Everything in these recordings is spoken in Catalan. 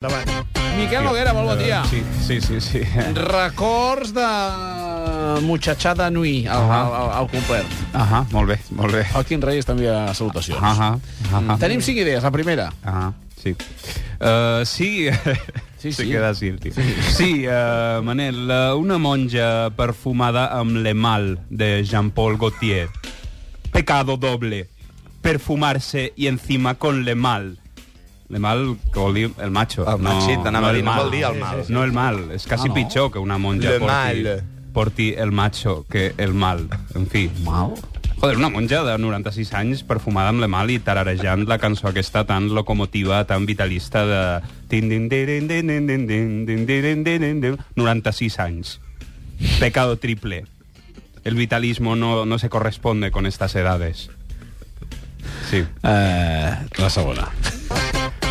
Davant. Miquel Noguera, molt bon dia. Sí, sí, sí. sí. Records de Muchachada Nui al, Ah. al, al, al complet. Ahà, molt bé, molt bé. El Quim Reyes també ha salutacions. Ahà, ahà. Tenim cinc idees. La primera. Ahà, sí. Uh, sí, Sí, sí. queda el tío. Sí, uh, Manel, uh, una monja perfumada amb Le Mal de Jean-Paul Gaultier. Pecado doble. Perfumarse y encima con Le Mal. Le Mal, que vol dir el macho. El machit, anava a dir, no vol dir el mal. No el mal, és quasi Ah, no? pitjor que una monja Le porti, mal. porti el macho que el mal. En fi, Mal. Joder, una monja de 96 anys perfumada amb le mal i tararejant la cançó aquesta tan locomotiva, tan vitalista de... tin, din, dirin, din, din, din, din, din, dirin, din, din. 96 anys. Pecado triple. El vitalismo no, no se corresponde con estas edades. Sí. Eh, la segona.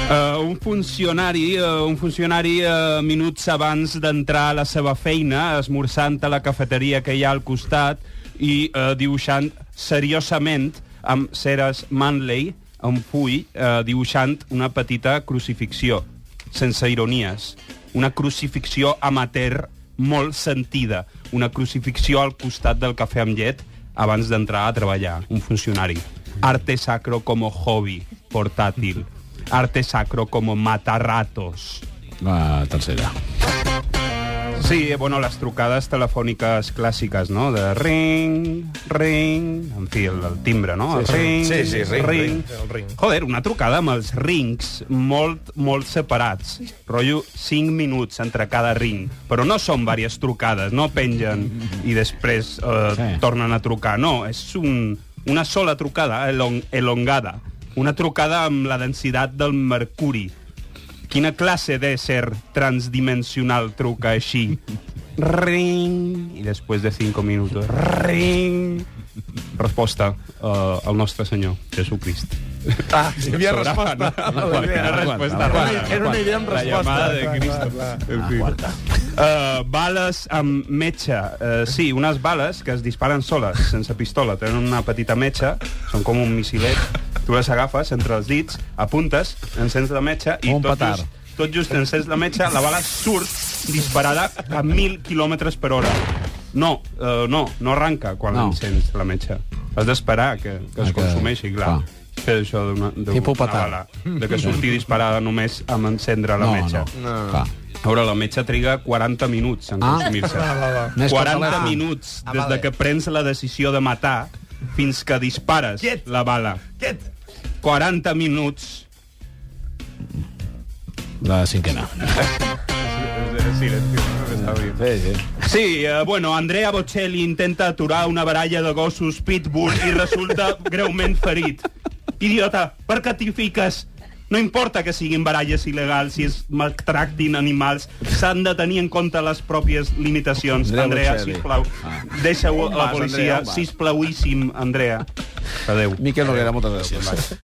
Uh, un funcionari, uh, un funcionari uh, minuts abans d'entrar a la seva feina, esmorzant a la cafeteria que hi ha al costat i uh, dibuixant seriosament amb ceres Manley, un full, uh, dibuixant una petita crucifixió, sense ironies. Una crucifixió amateur molt sentida. Una crucifixió al costat del cafè amb llet abans d'entrar a treballar, un funcionari. Arte sacro como hobby, portátil. Arte sacro como matarratos. La tercera. Sí, bueno, les trucades telefòniques clàssiques, no? De ring, ring... En fi, el, el timbre, no? El Sí, sí. ring, Sí, sí, ring, ring, el ring. Joder, una trucada amb els rings molt, molt separats. Rotllo 5 minuts entre cada ring. Però no són diverses trucades, no pengen i després eh, Sí. tornen a trucar. No, és un, una sola trucada, elong, elongada. Una trucada amb la densitat del mercuri. Quina classe d'ésser transdimensional truca així? Ring. I després de 5 minuts, ring. Resposta uh, al nostre senyor, Jesucrist. Ah, hi havia resposta. No, era resposta. Era una idea amb La resposta. llamada de Cristo. clar. En fi. Uh, bales amb metge. Uh, sí, unes bales que es disparen soles, sense pistola. Tenen una petita metxa, són com un missilet. Tu les agafes entre els dits, apuntes, encens la metxa i Un tot petard. just, tot just encens la metxa, la bala surt disparada a 1.000 km per hora. No, uh, no, no arranca quan No. no. encens la metxa. Has d'esperar que, que es Ah, que- consumeixi, clar. clar. Fer això d'una d'una Tipus petard. bala. De que surti disparada només amb encendre la no, metxa. no. No. Clar. A veure, la metxa triga 40 minuts en Ah. consumir-se. Va. Més que el 40 telèfon. minuts Ah, des vale. de que prens la decisió de matar fins que dispares Quiet. la bala. Quiet. 40 minuts. La cinquena. Sí, Sí, sí. Sí, eh, bueno, Andrea Bocelli intenta aturar una baralla de gossos pitbull i resulta greument ferit. Idiota, per què t'hi fiques? No importa que siguin baralles il·legals, si es maltractin animals, s'han de tenir en compte les pròpies limitacions. Andrea Andrea, sisplau, Ah. deixa-ho a la policia. Sisplau-íssim, Andrea. Adéu. Miquel Noguera, moltes gràcies.